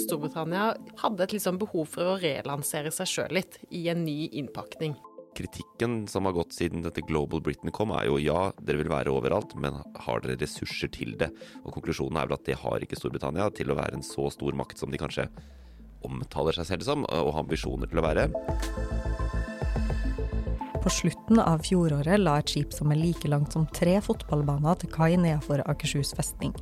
Storbritannia hadde et liksom behov for å relansere seg sjøl litt i en ny innpakning. Kritikken som har gått siden dette Global Britain kom, er jo ja, dere vil være overalt, men har dere ressurser til det? Og konklusjonen er vel at det har ikke Storbritannia til å være en så stor makt som de kanskje omtaler seg selv som, og har ambisjoner til å være. På slutten av fjoråret la et skip som er like langt som tre fotballbaner til kai nedenfor Akershus festning.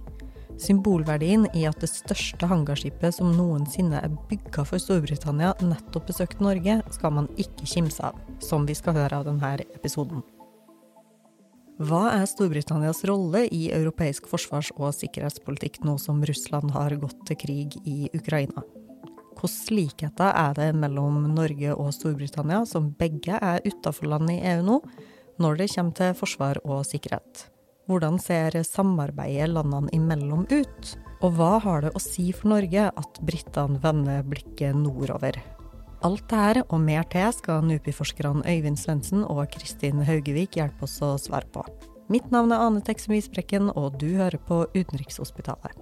Symbolverdien i at det største hangarskipet som noensinne er bygga for Storbritannia, nettopp besøkte Norge, skal man ikke kimse av, som vi skal høre av denne episoden. Hva er Storbritannias rolle i europeisk forsvars- og sikkerhetspolitikk nå som Russland har gått til krig i Ukraina? Hvilke likheter er det mellom Norge og Storbritannia, som begge er utafor land i EU nå, når det kommer til forsvar og sikkerhet? Hvordan ser samarbeidet landene imellom ut? Og hva har det å si for Norge at britene vender blikket nordover? Alt dette og mer til skal NUPI-forskerne Øyvind Svendsen og Kristin Haugevik hjelpe oss å svare på. Mitt navn er Ane Teksum Isbrekken, og du hører på Utenrikshospitalet.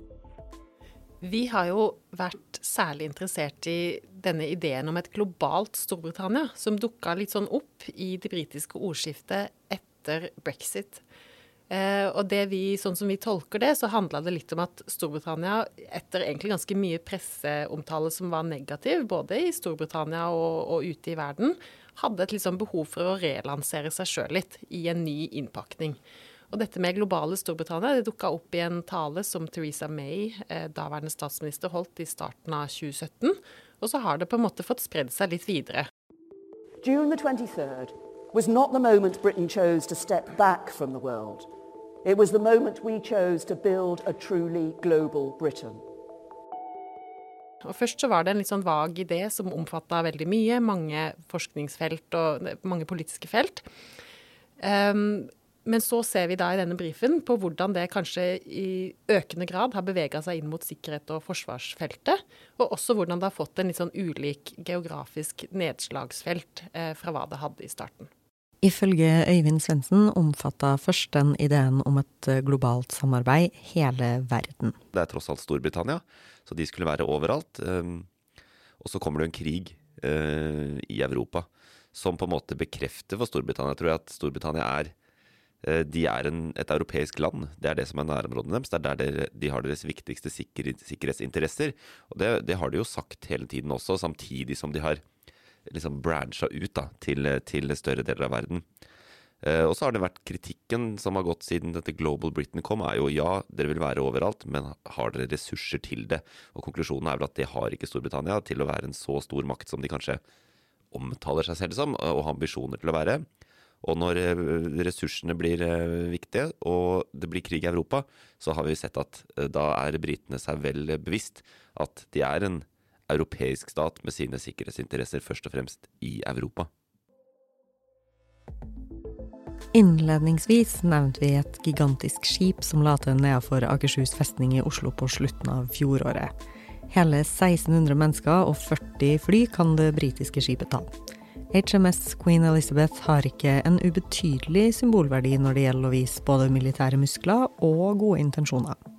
Vi har jo vært særlig interessert i denne ideen om et globalt Storbritannia, som dukka litt sånn opp i det britiske ordskiftet etter brexit. Eh, og det vi, sånn som vi tolker det, så handla det litt om at Storbritannia, etter egentlig ganske mye presseomtale som var negativ, både i Storbritannia og, og ute i verden, hadde et liksom behov for å relansere seg sjøl litt i en ny innpakning. Og dette med globale Storbritannia det dukka opp i en tale som Theresa May, eh, daværende statsminister, holdt i starten av 2017. Og så har det på en måte fått spredd seg litt videre. June the 23rd was not the moment Britain chose to step back from the world. It was the moment we chose to build a truly global Britain. Og Først så var det en litt sånn vag idé som omfatta veldig mye, mange forskningsfelt og mange politiske felt. Um, men så ser vi da i denne brifen på hvordan det kanskje i økende grad har bevega seg inn mot sikkerhet og forsvarsfeltet, og også hvordan det har fått en litt sånn ulik geografisk nedslagsfelt eh, fra hva det hadde i starten. Ifølge Øyvind Svendsen omfatta først den ideen om et eh, globalt samarbeid hele verden. Det er tross alt Storbritannia, så de skulle være overalt. Um, og så kommer det en krig uh, i Europa som på en måte bekrefter for Storbritannia. Jeg tror at Storbritannia er Eh, de er en, et europeisk land. Det er det som er nærområdene deres. Det er der de har deres viktigste sikker, sikkerhetsinteresser. Og det, det, har de jo sagt hele tiden også, samtidig som de har liksom brancha ut da, til, til, større deler av verden. Eh, og så har det vært kritikken som har gått siden dette Global Britain kom, er jo ja, dere vil være overalt, men har dere ressurser til det? Og konklusjonen er vel at det har ikke Storbritannia til å være en så stor makt som de kanskje omtaler seg selv som, og har ambisjoner til å være. Og når eh, ressursene blir eh, viktige, og det blir krig i Europa, så har vi sett at da er britene seg vel bevisst at de er en europeisk stat med sine sikkerhetsinteresser først og fremst i Europa. Innledningsvis nevnte vi et gigantisk skip som la til nedenfor Akershus festning i Oslo på slutten av fjoråret. Hele 1600 mennesker og 40 fly kan det britiske skipet ta. HMS Queen Elizabeth har ikke en ubetydelig symbolverdi når det gjelder å vise både militære muskler og gode intensjoner.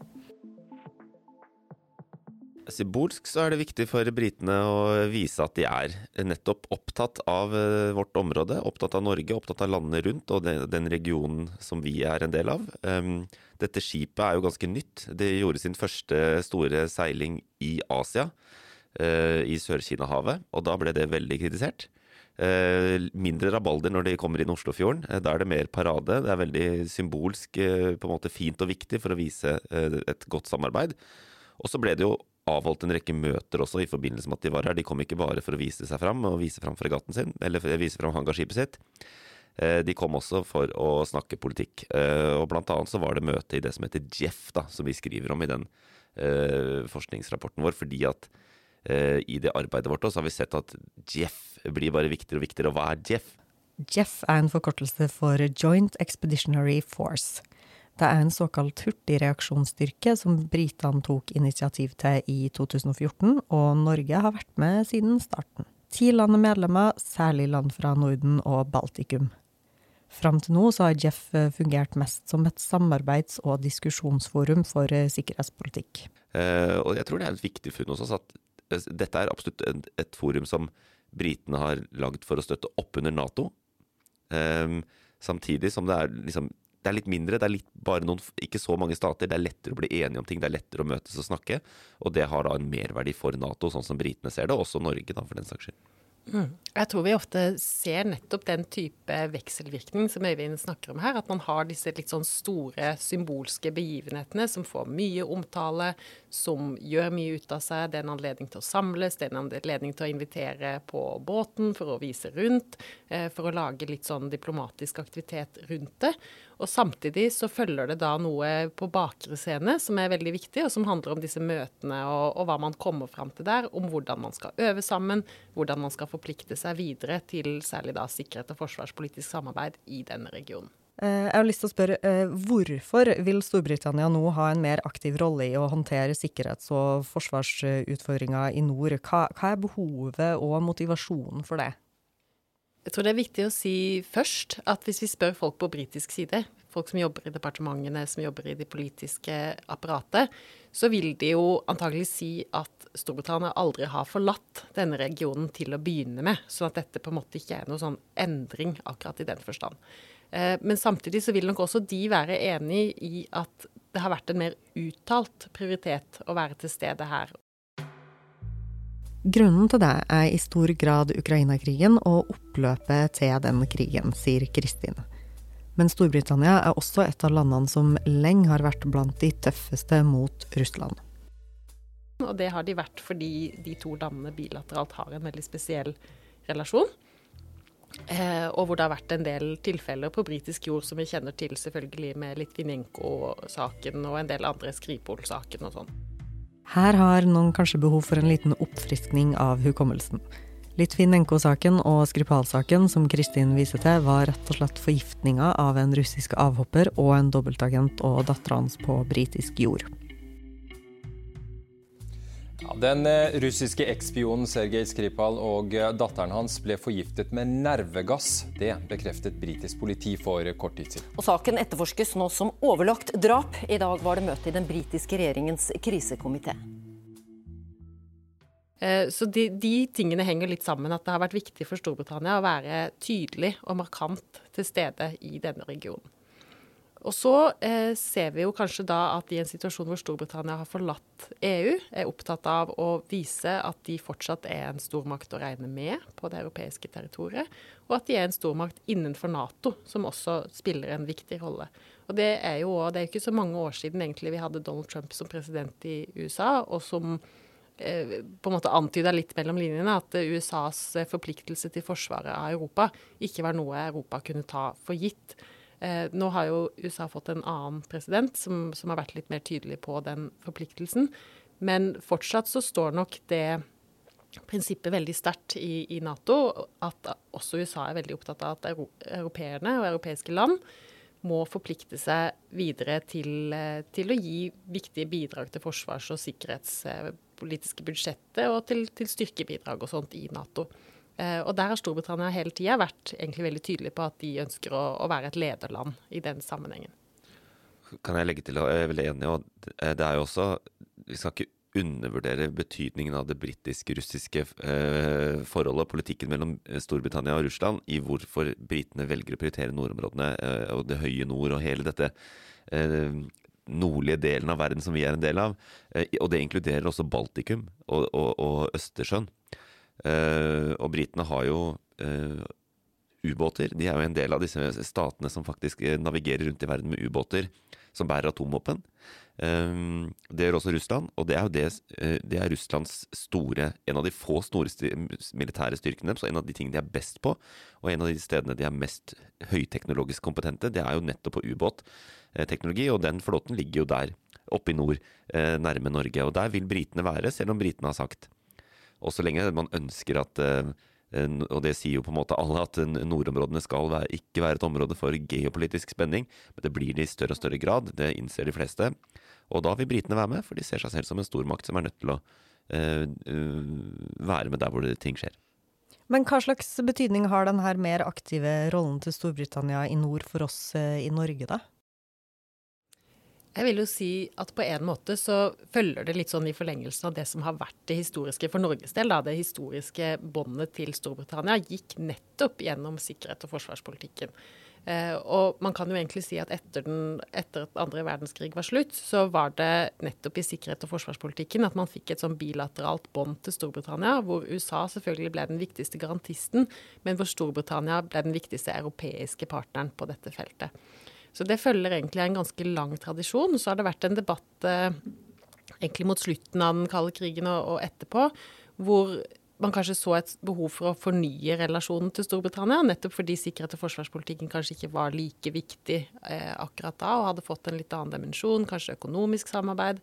Symbolsk så er det viktig for britene å vise at de er nettopp opptatt av eh, vårt område, opptatt av Norge, opptatt av landene rundt og den regionen som vi er en del av. Ehm, dette skipet er jo ganske nytt. Det gjorde sin første store seiling i Asia, eh, i Sør-Kina-havet, og da ble det veldig kritisert. Eh, mindre rabalder når de kommer inn Oslofjorden. Da er det mer parade. Det er veldig symbolsk, på en måte fint og viktig for å vise et godt samarbeid. Og så ble det jo avholdt en rekke møter også i forbindelse med at de var her. De kom ikke bare for å vise seg fram og vise fram fregatten sin, eller vise fram hangarskipet sitt. De kom også for å snakke politikk. Og blant annet så var det møte i det som heter Jeff, da, som vi skriver om i den forskningsrapporten vår, fordi at Eh, i det arbeidet vårt, også har vi sett at Jeff blir bare viktigere og viktigere. Og hva er Jeff? Jeff er en forkortelse for Joint Expeditionary Force. Det er en såkalt hurtigreaksjonsstyrke som britene tok initiativ til i 2014, og Norge har vært med siden starten. Ti land er medlemmer, særlig land fra Norden og Baltikum. Fram til nå har Jeff eh, fungert mest som et samarbeids- og diskusjonsforum for eh, sikkerhetspolitikk. Uh, og jeg tror det er et viktig funn hos at dette er absolutt et, forum som britene har lagd for å støtte opp under Nato. Um, samtidig som det er liksom det er litt mindre, det er litt, bare noen, ikke så mange stater. Det er lettere å bli enige om ting, det er lettere å møtes og snakke. Og det har da en merverdi for Nato, sånn som britene ser det, og også Norge, da, for den saks skyld. Mm. Jeg tror vi ofte ser nettopp den type vekselvirkning som Øyvind snakker om her. At man har disse litt sånn store symbolske begivenhetene som får mye omtale, som gjør mye ut av seg. Det er en anledning til å samles, det er en anledning til å invitere på båten for å vise rundt. Eh, for å lage litt sånn diplomatisk aktivitet rundt det. Og samtidig så følger det da noe på bakre scene som er veldig viktig, og som handler om disse møtene og, og hva man kommer fram til der. Om hvordan man skal øve sammen, hvordan man skal forplikte seg videre til særlig da sikkerhet og forsvarspolitisk samarbeid i denne regionen. Eh, jeg har lyst til å spørre, eh, Hvorfor vil Storbritannia nå ha en mer aktiv rolle i å håndtere sikkerhets- og forsvarsutfordringer i nord? Hva, hva er behovet og motivasjonen for det? Jeg tror det er viktig å si først at hvis vi spør folk på britisk side, folk som jobber i departementene, som jobber i det politiske apparatet, så vil de jo antagelig si at Storbritannia aldri har forlatt denne regionen til å begynne med. Sånn at dette på en måte ikke er noen sånn endring akkurat i den forstand. Eh, men samtidig så vil nok også de være enig i at det har vært en mer uttalt prioritet å være til stede her Grunnen til det er i stor grad Ukraina-krigen og oppløpet til den krigen, sier Kristin. Men Storbritannia er også et av landene som lenge har vært blant de tøffeste mot Russland. Og det har de vært fordi de to landene bilateralt har en veldig spesiell relasjon. Eh, og hvor det har vært en del tilfeller på britisk jord som vi kjenner til, selvfølgelig med Litvinenko-saken og en del andre Skripol-saken og sånn. Her har noen kanskje behov for en liten oppfriskning av hukommelsen. Litvinenko-saken og Skripal-saken som Kristin viser til, var rett og slett forgiftninga av en russisk avhopper og en dobbeltagent og dattera hans på britisk jord. Den eh, russiske ekspionen Sergej Skripal og eh, datteren hans ble forgiftet med nervegass. Det bekreftet britisk politi for kort tid siden. Og Saken etterforskes nå som overlagt drap. I dag var det møte i den britiske regjeringens krisekomité. Eh, så de, de, tingene henger litt sammen. At det har vært viktig for Storbritannia å være tydelig og markant til stede i denne regionen. Og så eh, ser vi jo kanskje da at i en situasjon hvor Storbritannia har forlatt EU, er opptatt av å vise at de fortsatt er en stormakt å regne med på det europeiske territoriet, og at de er en stormakt innenfor Nato, som også spiller en viktig rolle. Og Det er jo det er ikke så mange år siden egentlig vi hadde Donald Trump som president i USA, og som eh, på en måte antyda litt mellom linjene at USAs forpliktelse til forsvaret av Europa ikke var noe Europa kunne ta for gitt. Eh, nå har jo USA fått en annen president som, som, har vært litt mer tydelig på den forpliktelsen. Men fortsatt så står nok det prinsippet veldig sterkt i, i, Nato, at også USA er veldig opptatt av at europeerne og europeiske land må forplikte seg videre til, eh, til å gi viktige bidrag til forsvars- og sikkerhetspolitiske budsjettet og til, til styrkebidrag og sånt i Nato. Eh, og der har Storbritannia hele tida vært egentlig veldig tydelig på at de ønsker å, å, være et lederland i den sammenhengen. Kan jeg legge til, og jeg er veldig enig, og det er jo også Vi skal ikke undervurdere betydningen av det britisk-russiske eh, forholdet politikken mellom Storbritannia og Russland i hvorfor britene velger å prioritere nordområdene eh, og det høye nord og hele dette eh, nordlige delen av verden som vi er en del av. Eh, og det inkluderer også Baltikum og, og, og Østersjøen. Uh, og britene har jo uh, ubåter. De er jo en del av disse statene som faktisk eh, navigerer rundt i verden med ubåter som bærer atomvåpen. Det gjør også Russland, og det er jo det, det er Russlands store En av de få store militære styrkene så en av de tingene de er best på, og en av de stedene de er mest høyteknologisk kompetente, det er jo nettopp på ubåtteknologi, og den flåten ligger jo der, oppe i nord, nærme Norge. Og der vil britene være, selv om britene har sagt og så lenge man ønsker at eh, og det sier jo på en måte alle, at nordområdene skal være, ikke være et område for geopolitisk spenning, men det blir det i større og større grad. Det innser de fleste. Og da vil britene være med, for de ser seg selv som en stormakt som er nødt til å uh, være med der hvor ting skjer. Men hva slags betydning har denne mer aktive rollen til Storbritannia i nord for oss uh, i Norge, da? Jeg vil jo si at på en måte så følger det litt sånn i forlengelsen av det som har vært det historiske for Norges del. Da. Det historiske båndet til Storbritannia gikk nettopp gjennom sikkerhet og forsvarspolitikken. Eh, og man kan jo egentlig si at etter, den, etter at andre verdenskrig var slutt, så var det nettopp i sikkerhet og forsvarspolitikken at man fikk et sånn bilateralt bånd til Storbritannia, hvor USA selvfølgelig ble den viktigste garantisten, men hvor Storbritannia ble den viktigste europeiske partneren på dette feltet. Så det følger egentlig en ganske lang tradisjon. Så har det vært en debatt eh, egentlig mot slutten av den kalde krigen og, og, etterpå, hvor man kanskje så et behov for å fornye relasjonen til Storbritannia, nettopp fordi sikkerhet og forsvarspolitikken kanskje ikke var like viktig eh, akkurat da, og hadde fått en litt annen dimensjon, kanskje økonomisk samarbeid.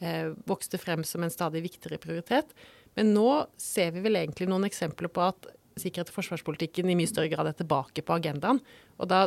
Eh, vokste frem som en stadig viktigere prioritet. Men nå ser vi vel egentlig noen eksempler på at sikkerhet og forsvarspolitikken i mye større grad er tilbake på agendaen. Og da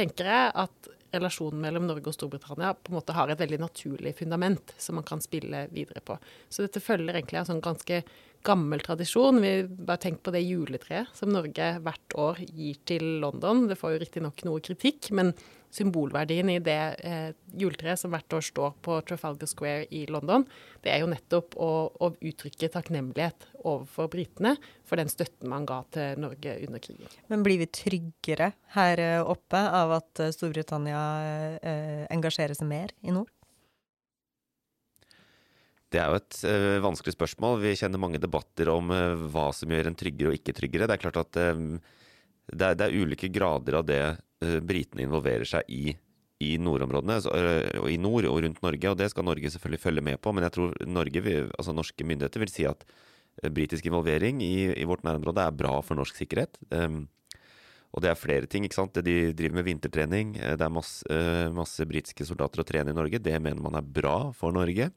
tenker jeg at relasjonen mellom Norge og Storbritannia på en måte har et veldig naturlig fundament som man kan spille videre på. Så dette følger egentlig en sånn ganske gammel tradisjon. Vi bare tenk på det juletreet som Norge hvert år gir til London. Det får jo riktignok noe kritikk, men symbolverdien i det eh, juletreet som hvert år står på Trafalgar Square i London, det er jo nettopp å, å uttrykke takknemlighet overfor britene for den støtten man ga til Norge under krigen. Men blir vi tryggere her eh, oppe av at eh, Storbritannia eh, engasjerer seg mer i nord? Det er jo et uh, vanskelig spørsmål. Vi kjenner mange debatter om uh, hva som gjør en tryggere og ikke tryggere. Det er klart at um, det, er, det, er, ulike grader av det uh, britene involverer seg i i nordområdene, og i nord og rundt Norge. og Det skal Norge selvfølgelig følge med på. Men jeg tror Norge, altså norske myndigheter vil si at britisk involvering i, i, vårt nærområde er bra for norsk sikkerhet. Um, og det er flere ting. ikke sant? De driver med vintertrening. Det er masse, masse britiske soldater å trene i Norge. Det mener man er bra for Norge.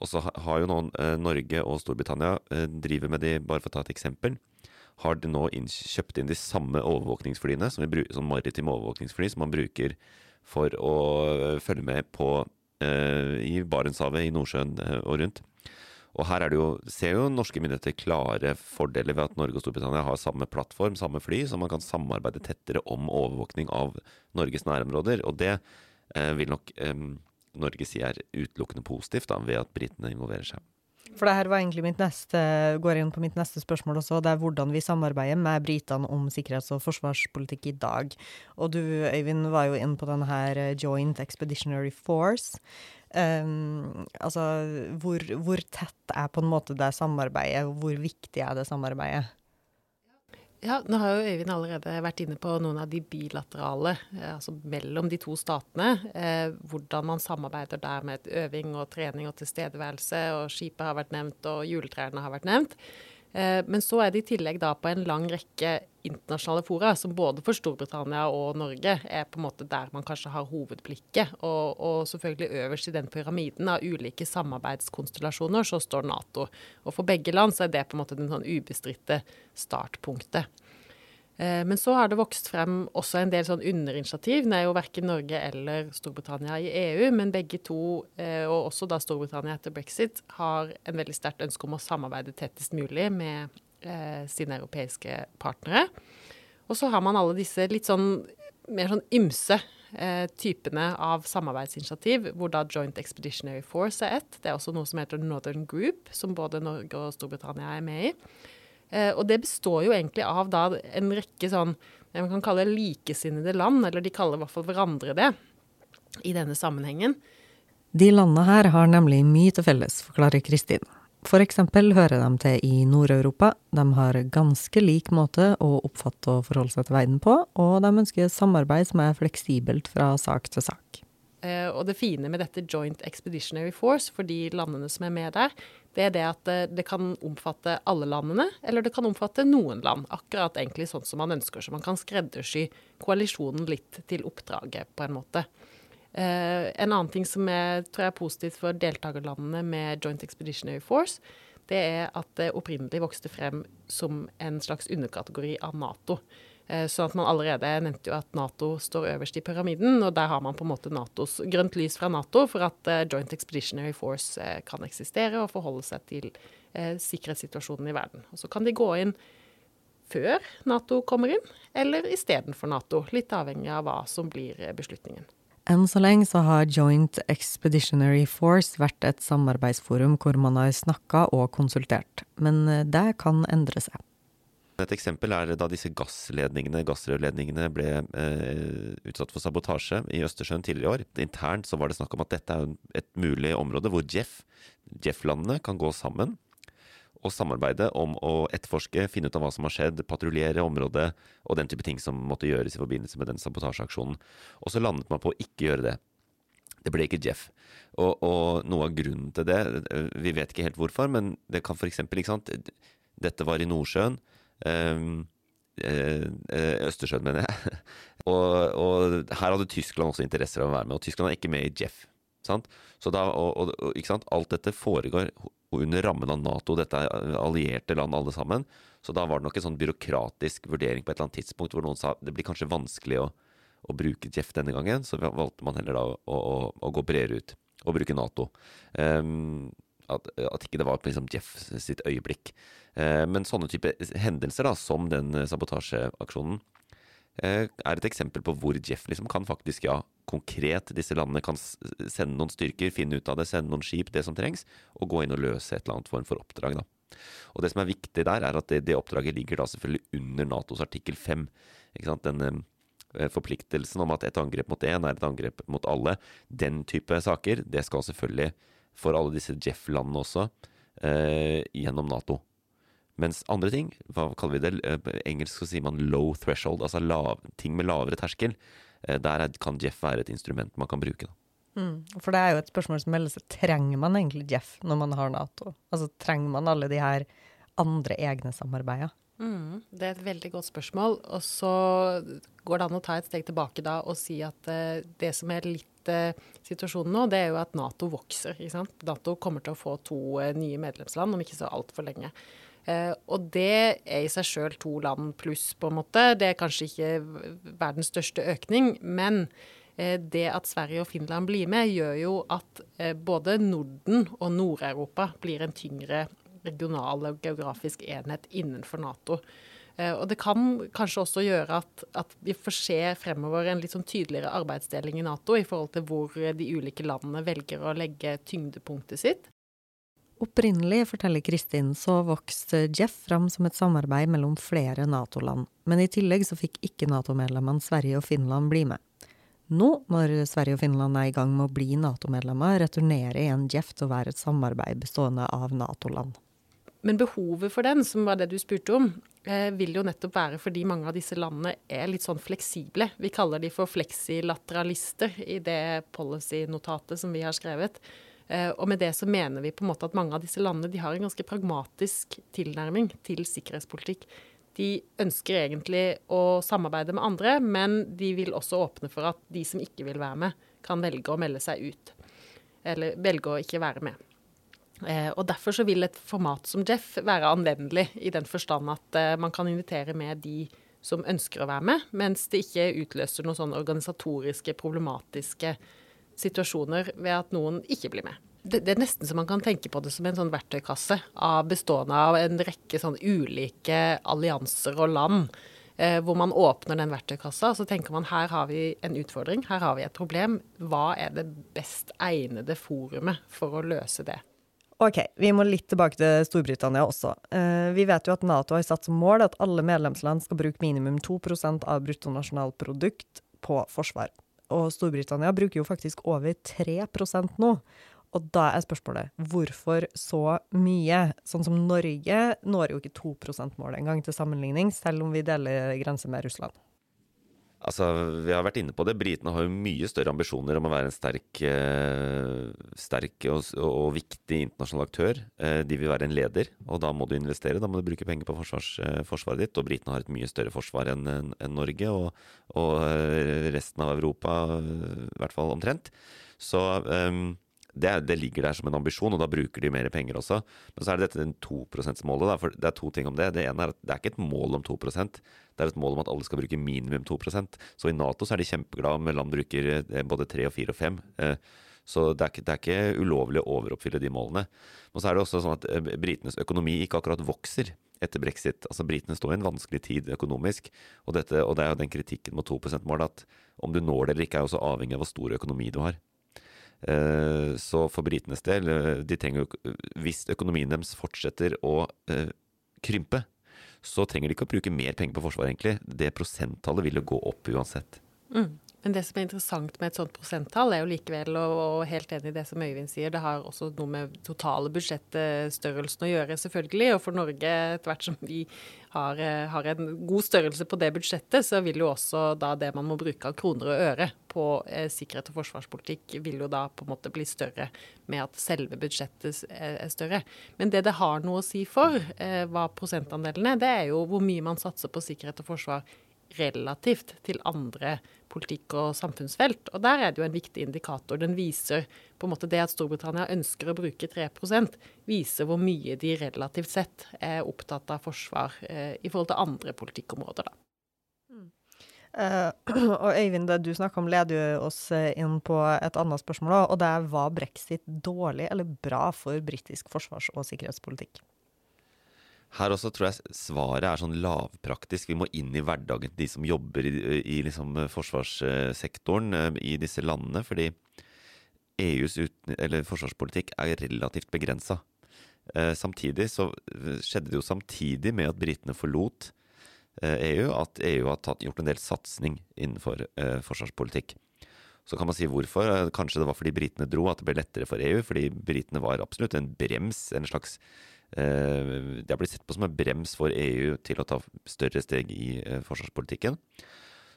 Og så har jo nå eh, Norge og Storbritannia eh, driver med de, bare for å ta et eksempel, har de nå kjøpt inn de samme overvåkningsflyene, som, som maritime overvåkningsfly, som man bruker for å eh, følge med på eh, i Barentshavet, i Nordsjøen eh, og rundt. Og her er jo, ser jo norske myndigheter klare fordeler ved at Norge og Storbritannia har samme plattform, samme fly, så man kan samarbeide tettere om overvåkning av Norges nærområder. Og det eh, vil nok Norge sier er utelukkende positivt da, ved at britene involverer seg. For det her var egentlig mitt neste, går inn på mitt neste spørsmål også. Det er hvordan vi samarbeider med britene om sikkerhets- og forsvarspolitikk i dag. Og du Øyvind var jo inne på denne her Joint Expeditionary Force. Um, altså hvor, hvor tett er på en måte det samarbeidet, hvor viktig er det samarbeidet? Ja, nå har jo Øyvind allerede vært inne på noen av de bilaterale, eh, altså mellom de to statene. Eh, hvordan man samarbeider der med øving og trening og tilstedeværelse. Og skipet har vært nevnt, og juletrærne har vært nevnt. Eh, men så er det i tillegg da på en lang rekke internasjonale fora, som både for Storbritannia og Norge er på en måte der man kanskje har hovedblikket. Og, og selvfølgelig øverst i den pyramiden av ulike samarbeidskonstellasjoner så står Nato. Og for begge land så er det på en måte den sånn ubestridte startpunktet. Eh, men så har det vokst frem også en del sånn underinitiativ. Det er jo verken Norge eller Storbritannia i EU, men begge to, eh, og også da Storbritannia etter brexit, har en veldig sterkt ønske om å samarbeide tettest mulig med eh, sine europeiske partnere. Og så har man alle disse litt sånn mer sånn ymse typene av samarbeidsinitiativ, hvor da Joint Expeditionary Force er ett. Det er også noe som heter Northern Group, som både Norge og Storbritannia er med i. Eh, og det består jo egentlig av da en rekke sånn det man kan kalle likesinnede land, eller de kaller i hvert fall hverandre det, i denne sammenhengen. De landene her har nemlig mye til felles, forklarer Kristin. For eksempel hører de til i Nord-Europa, de har ganske lik måte å oppfatte og forholde seg til verden på, og de ønsker samarbeid som er fleksibelt fra sak til sak. Uh, og det fine med dette Joint Expeditionary Force for de landene som er med der, det er det at det, det, kan omfatte alle landene, eller det kan omfatte noen land. Akkurat egentlig sånn som man ønsker, så man kan skreddersy koalisjonen litt til oppdraget, på en måte. Uh, en annen ting som er, tror jeg er positivt for deltakerlandene med Joint Expeditionary Force, det er at det opprinnelig vokste frem som en slags underkategori av Nato. Eh, så at man allerede nevnte jo at Nato står øverst i pyramiden, og der har man på en måte NATOs grønt lys fra Nato for at eh, Joint Expeditionary Force eh, kan eksistere og forholde seg til sikkerhetssituasjonen i verden. Og så kan de gå inn før Nato kommer inn, eller istedenfor Nato. Litt avhengig av hva som blir beslutningen. Enn så lenge så har Joint Expeditionary Force vært et samarbeidsforum hvor man har snakka og konsultert, men det kan endre seg. Et eksempel er da disse gassledningene, gassrørledningene ble eh, utsatt for sabotasje i Østersjøen tidligere i år. Internt så var det snakk om at dette er et mulig område hvor Jeff, Jeff-landene kan gå sammen og samarbeide om å etterforske, finne ut av hva som har skjedd, patruljere området og den type ting som måtte gjøres i forbindelse med den sabotasjeaksjonen. Og så landet man på å ikke gjøre det. Det ble ikke Jeff. Og, og, noe av grunnen til det, eh, vi vet ikke helt hvorfor, men det kan f.eks. ikke Dette var i Nordsjøen. Ehm, eh, eh, Østersjøen, mener jeg. og, og, her hadde Tyskland også interesser av å være med, og Tyskland er ikke med i Jeff. Sant? Så da, og, og, ikke sant? Alt dette foregår under rammen av Nato, dette er allierte land alle sammen. Så da var det nok en sånn byråkratisk vurdering på et eller annet tidspunkt hvor noen sa det blir kanskje vanskelig å, å bruke Jeff denne gangen, så valgte man heller da å, å, å gå bredere ut og bruke Nato. Um, at, at, ikke det var liksom Jeff sitt øyeblikk. Eh, men sånne type hendelser, da, som den eh, sabotasjeaksjonen, eh, er et eksempel på hvor Jeff liksom kan faktisk, ja, konkret disse landene kan sende noen styrker, finne ut av det, sende noen skip, det som trengs, og gå inn og løse et eller annet form for oppdrag. da. Og Det som er viktig der, er at det, det oppdraget ligger da selvfølgelig under Natos artikkel 5. Den eh, forpliktelsen om at et angrep mot én er et angrep mot alle. Den type saker, det skal selvfølgelig for alle disse Jeff-landene også, eh, gjennom Nato. Mens andre ting, hva kaller vi det, eh, på engelsk så sier man low threshold, altså lav, ting med lavere terskel. Eh, der kan Jeff være et instrument man kan bruke. Mm, for det er jo et spørsmål som melder seg. Trenger man egentlig Jeff når man har Nato? Altså Trenger man alle de her andre egne samarbeidene? Mm, det er et veldig godt spørsmål. Og så går det an å ta et steg tilbake da og si at eh, det som er litt uh, situasjonen nå, det er jo at Nato vokser. Nato kommer til å få to uh, nye medlemsland om ikke så altfor lenge. Eh, og det er i seg sjøl to land pluss, på en måte. Det er kanskje ikke verdens største økning, men eh, det at Sverige og Finland blir med, gjør jo at eh, både Norden og Nord-Europa blir en tyngre regional og geografisk enhet innenfor Nato. Og det kan kanskje også gjøre at, at, vi får se fremover en litt sånn tydeligere arbeidsdeling i Nato i forhold til hvor de ulike landene velger å legge tyngdepunktet sitt. Opprinnelig, forteller Kristin, så vokste Jeff fram som et samarbeid mellom flere Nato-land, men i tillegg så fikk ikke Nato-medlemmene Sverige og Finland bli med. Nå, når Sverige og Finland er i gang med å bli Nato-medlemmer, returnerer igjen Jeff til å være et samarbeid bestående av Nato-land. Men behovet for den, som var det du spurte om, eh, vil jo nettopp være fordi mange av disse landene er litt sånn fleksible. Vi kaller de for fleksilateralister i det policy-notatet som vi har skrevet. Eh, og med det så mener vi på en måte at mange av disse landene de har en ganske pragmatisk tilnærming til sikkerhetspolitikk. De ønsker egentlig å samarbeide med andre, men de vil også åpne for at de som ikke vil være med, kan velge å melde seg ut. Eller velge å ikke være med. Eh, og Derfor så vil et format som Jeff være anvendelig, i den forstand at eh, man kan invitere med de som ønsker å være med, mens det ikke utløser noen sånn organisatoriske, problematiske situasjoner ved at noen ikke blir med. Det, det, er nesten så man kan tenke på det som en sånn verktøykasse av bestående av en rekke sånn ulike allianser og land. Eh, hvor man åpner den verktøykassa og så tenker man her har vi en utfordring, her har vi et problem. Hva er det best egnede forumet for å løse det? Ok, vi må litt tilbake til Storbritannia også. Eh, vi vet jo at Nato har satt som mål at alle medlemsland skal bruke minimum 2% av bruttonasjonalprodukt på forsvar. Og Storbritannia bruker jo faktisk over 3% nå. Og da er spørsmålet hvorfor så mye? Sånn som Norge når jo ikke 2 %-målet engang til sammenligning, selv om vi deler grense med Russland. Altså, Vi har vært inne på det. Britene har jo mye større ambisjoner om å være en sterk, eh, sterk og, og, viktig internasjonal aktør. Eh, de vil være en leder, og da må du investere. Da må du bruke penger på forsvars, eh, forsvaret ditt. Og britene har et mye større forsvar enn en, en Norge og, og, resten av Europa, i hvert fall omtrent. Så um, det, det, ligger der som en ambisjon, og da bruker de mer penger også. Men så er det dette 2 %-målet. For det er to ting om det. Det ene er at det er ikke et mål om 2% det er et mål om at alle skal bruke minimum 2% Så i Nato så er de kjempeglade om land bruker eh, både 3 og 4 og 5. Eh, så det er, ikke, det er, ikke, ulovlig å overoppfylle de målene. Men så er det også sånn at eh, britenes økonomi ikke akkurat vokser etter brexit. Altså Britene står i en vanskelig tid økonomisk, og, dette, og det er jo den kritikken mot 2 %-målet at om du når det eller ikke, er også avhengig av hvor stor økonomi du har. Eh, så for britenes del, eh, de trenger jo Hvis økonomien deres fortsetter å eh, krympe, så trenger de ikke å bruke mer penger på forsvar, egentlig. Det prosenttallet vil jo gå opp uansett. Mm. Men det som er interessant med et sånt prosenttall, er jo likevel, og helt enig i det som Øyvind sier, det har også noe med totale budsjettstørrelsen å gjøre, selvfølgelig. Og for Norge, etter hvert som vi har, har, en god størrelse på det budsjettet, så vil jo også da det man må bruke av kroner og øre på eh, sikkerhet og forsvarspolitikk, vil jo da på en måte bli større med at selve budsjettet er større. Men det det har noe å si for, eh, hva prosentandelen er, det er jo hvor mye man satser på sikkerhet og forsvar relativt til andre politikk- og samfunnsfelt. Og der er det jo en viktig indikator. Den viser på en måte det at Storbritannia ønsker å bruke 3% viser hvor mye de relativt sett er opptatt av forsvar eh, i forhold til andre politikkområder, da. Uh, og Øyvind, du snakka om, leder jo oss eh, inn på et annet spørsmål. Og det er var brexit dårlig eller bra for britisk forsvars- og sikkerhetspolitikk? Her også tror jeg svaret er sånn lavpraktisk. Vi må inn i hverdagen til de som jobber i, i liksom forsvarssektoren eh, i disse landene. Fordi EUs uten, forsvarspolitikk er relativt begrensa. Eh, samtidig så skjedde det jo samtidig med at britene forlot EU, e at EU har tatt, gjort en del satsing innenfor forsvarspolitikk. Så kan man si hvorfor. Kanskje det var fordi britene dro at det ble lettere for EU. Fordi britene var absolutt en brems, en slags Eh, det har blitt sett på som en brems for EU til å ta større steg i eh, forsvarspolitikken.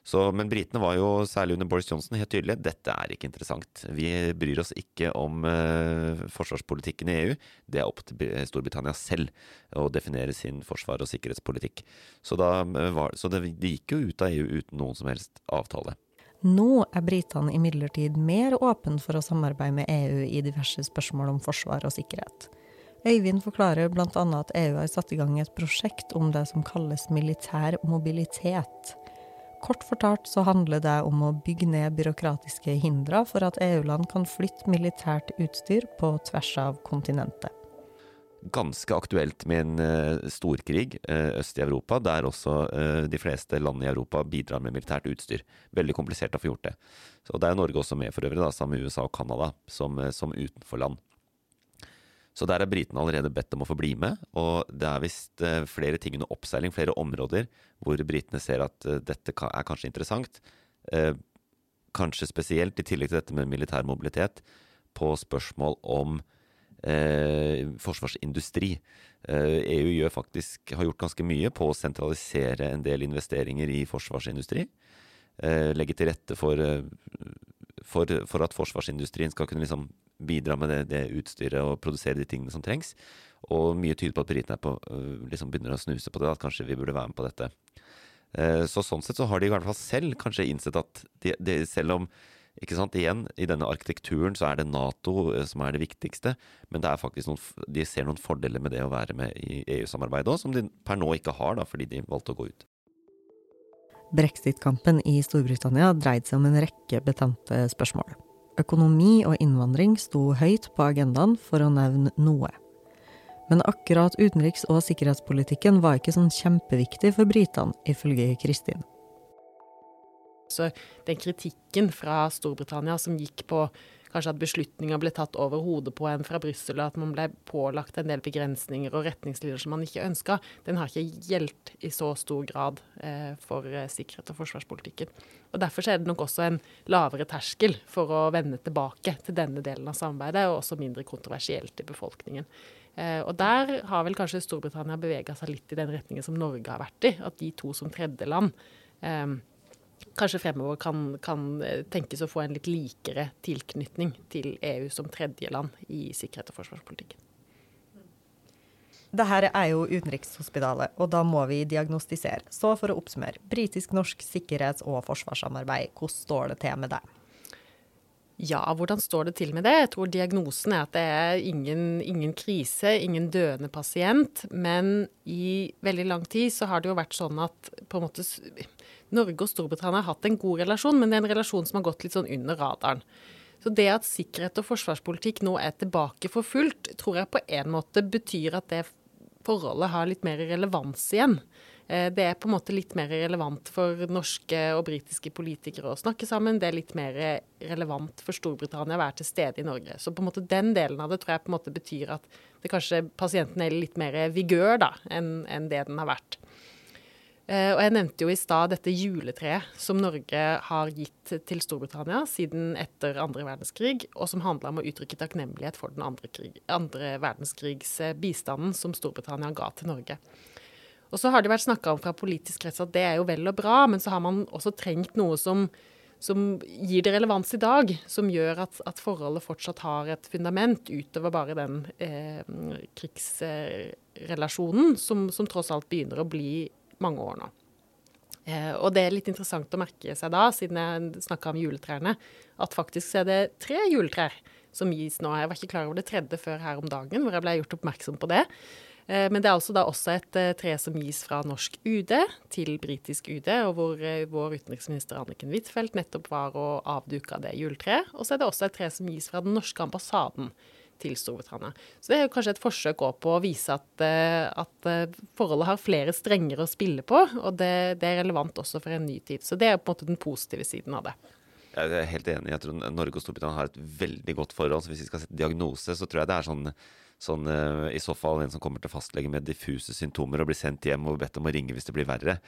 Så, men britene var jo, særlig under Boris Johnson, helt tydelige. Dette er ikke interessant. Vi bryr oss ikke om uh, forsvarspolitikken i EU. Det er opp til Storbritannia selv å definere sin forsvar- og sikkerhetspolitikk. Så, da, var, så det, de gikk jo ut av EU uten noen som helst avtale. Nå er britene imidlertid mer åpne for å samarbeide med EU i diverse spørsmål om forsvar og sikkerhet. Øyvind forklarer bl.a. at EU har satt i gang et prosjekt om det som kalles militær mobilitet. Kort fortalt så handler det om å bygge ned byråkratiske hindre for at EU-land kan flytte militært utstyr på tvers av kontinentet. Ganske aktuelt med en uh, storkrig uh, øst i Europa, der også uh, de fleste land i Europa bidrar med militært utstyr. Veldig komplisert å få gjort det. Så Det er Norge også med for øvrig, da, sammen med USA og Canada, som, som utenforland. Så der er britene allerede bedt om å få bli med. Og det er visst eh, flere ting under oppseiling, flere områder hvor britene ser at eh, dette er kanskje interessant. Eh, kanskje spesielt, i tillegg til dette med militær mobilitet, på spørsmål om eh, forsvarsindustri. EU gjør faktisk, har gjort ganske mye på å sentralisere en del investeringer i forsvarsindustri. Eh, legge til rette for, for, for, at forsvarsindustrien skal kunne liksom bidra med det, det, utstyret og produsere de tingene som trengs. Og mye tyder på at britene øh, liksom begynner å snuse på det, at kanskje vi burde være med på dette. Eh, så sånn sett så har de i hvert fall selv kanskje innsett at de, de, selv om ikke sant, igjen, I denne arkitekturen så er det Nato øh, som er det viktigste, men det er faktisk noen, de ser noen fordeler med det å være med i EU-samarbeidet òg, som de per nå ikke har, da, fordi de valgte å gå ut. Brexit-kampen i Storbritannia dreide seg om en rekke betente spørsmål. Økonomi og innvandring sto høyt på agendaen, for å nevne noe. Men akkurat utenriks- og sikkerhetspolitikken var ikke sånn kjempeviktig for britene, ifølge Kristin. Så den kritikken fra Storbritannia som gikk på kanskje at beslutninger ble tatt over hodet på en fra Brussel, og at man ble pålagt en del begrensninger og retningslinjer som man ikke ønska, den har ikke gjeldt i så stor grad eh, for eh, sikkerhet og forsvarspolitikken. Og Derfor er det nok også en lavere terskel for å vende tilbake til denne delen av samarbeidet, og også mindre kontroversielt i befolkningen. Eh, og Der har vel kanskje Storbritannia bevega seg litt i den retningen som Norge har vært i, at de to som tredjeland eh, kanskje fremover kan, kan, eh, tenkes å få en litt likere tilknytning til EU som tredjeland i sikkerhet og forsvarspolitikken. Dette er jo Utenrikshospitalet, og da må vi diagnostisere. Så for å oppsummere. Britisk-norsk sikkerhets- og forsvarssamarbeid, hvordan står det til med det? Ja, hvordan står det til med det? Jeg tror diagnosen er at det er ingen, ingen, krise, ingen døende pasient. Men i veldig lang tid så har det jo vært sånn at på en måte Norge og Storbritannia har hatt en god relasjon, men det er en relasjon som har gått litt sånn under radaren. Så det at sikkerhet og forsvarspolitikk nå er tilbake for fullt, tror jeg på en måte betyr at det forholdet har litt mer relevans igjen. Eh, det er på en måte litt mer relevant for norske og britiske politikere å snakke sammen. Det er litt mer relevant for Storbritannia å være til stede i Norge. Så på en måte den delen av det tror jeg på en måte betyr at det kanskje pasienten er litt mer vigør da, enn, en det den har vært. Uh, og Jeg nevnte jo i stad dette juletreet som Norge har gitt til Storbritannia siden etter andre verdenskrig, og som handla om å uttrykke takknemlighet for den andre, krig, andre verdenskrigs bistanden som Storbritannia ga til Norge. Og så har det vært snakka om fra politisk krets at det er jo vel og bra, men så har man også trengt noe som, som gir det relevans i dag, som gjør at, at, forholdet fortsatt har et fundament utover bare den eh, krigsrelasjonen som, som, tross alt begynner å bli mange år nå. Eh, og det er litt interessant å merke seg da, siden jeg snakka om juletrærne, at faktisk er det tre juletrær som gis nå. Jeg var ikke klar over det tredje før her om dagen, hvor jeg ble gjort oppmerksom på det. Eh, men det er altså da også et eh, tre som gis fra norsk UD til britisk UD, og hvor eh, vår utenriksminister Anniken Huitfeldt nettopp var og avduka det juletreet. Og så er det også et tre som gis fra den norske ambassaden til Storbritannia. Så det er kanskje et forsøk på å vise at, at, forholdet har flere strenger å spille på, og det, det, er relevant også for en ny tid. Så det er på en måte den positive siden av det. Jeg er helt enig. Jeg tror Norge og Storbritannia har et veldig godt forhold. Så hvis vi skal sette diagnose, så tror jeg det er sånn sånn, uh, i så fall en som kommer til fastlege med diffuse symptomer og blir sendt hjem og bedt om å ringe hvis det blir verre.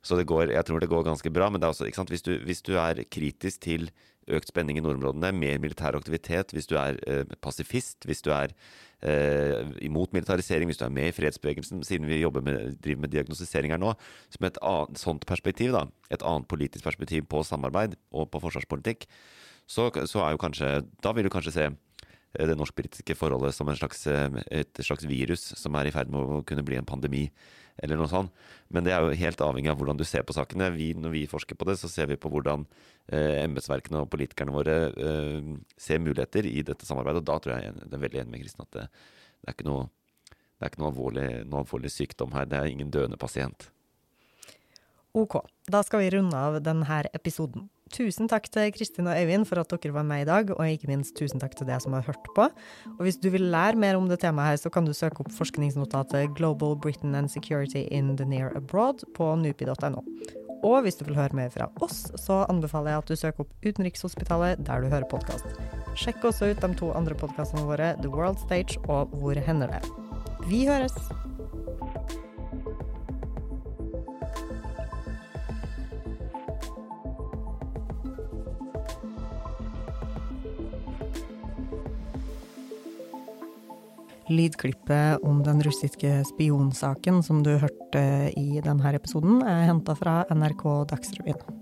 Så det går, jeg tror det går ganske bra. Men det er også, hvis du, hvis du er kritisk til økt spenning i nordområdene, mer militær aktivitet, hvis du er eh, pasifist, hvis du er eh, imot militarisering, hvis du er med i fredsbevegelsen, siden vi med, driver med diagnostisering her nå, som et annet, sånt perspektiv, da, et annet politisk perspektiv på samarbeid og på forsvarspolitikk, så, så er jo kanskje Da vil du kanskje se Eh, det norsk-britiske forholdet som slags, eh, et slags virus som er i ferd med å kunne bli en pandemi, eller noe sånt. Men det er jo helt avhengig av hvordan du ser på sakene. Vi, når vi forsker på det, så ser vi på hvordan eh, embetsverkene og politikerne våre eh, ser muligheter i dette samarbeidet. Og da tror jeg det er veldig enig med Kristin at det, det, er ikke noe, det er ikke noe alvorlig, noe alvorlig sykdom her. Det er ingen døende pasient. OK, da skal vi runde av denne episoden. Tusen takk til Kristin og Øyvind for at dere var med i dag, og ikke minst tusen takk til deg som har hørt på. Og hvis du vil lære mer om det temaet her, så kan du søke opp forskningsnotatet Global Britain and Security in the Near Abroad på nupi.no. Og hvis du vil høre mer fra oss, så anbefaler jeg at du søker opp Utenrikshospitalet der du hører podkast. Sjekk også ut de to andre podkastene våre, The World Stage og Hvor hender det? Vi høres! Lydklippet om den russiske spionsaken som du hørte i denne episoden, er henta fra NRK Dagsrevyen.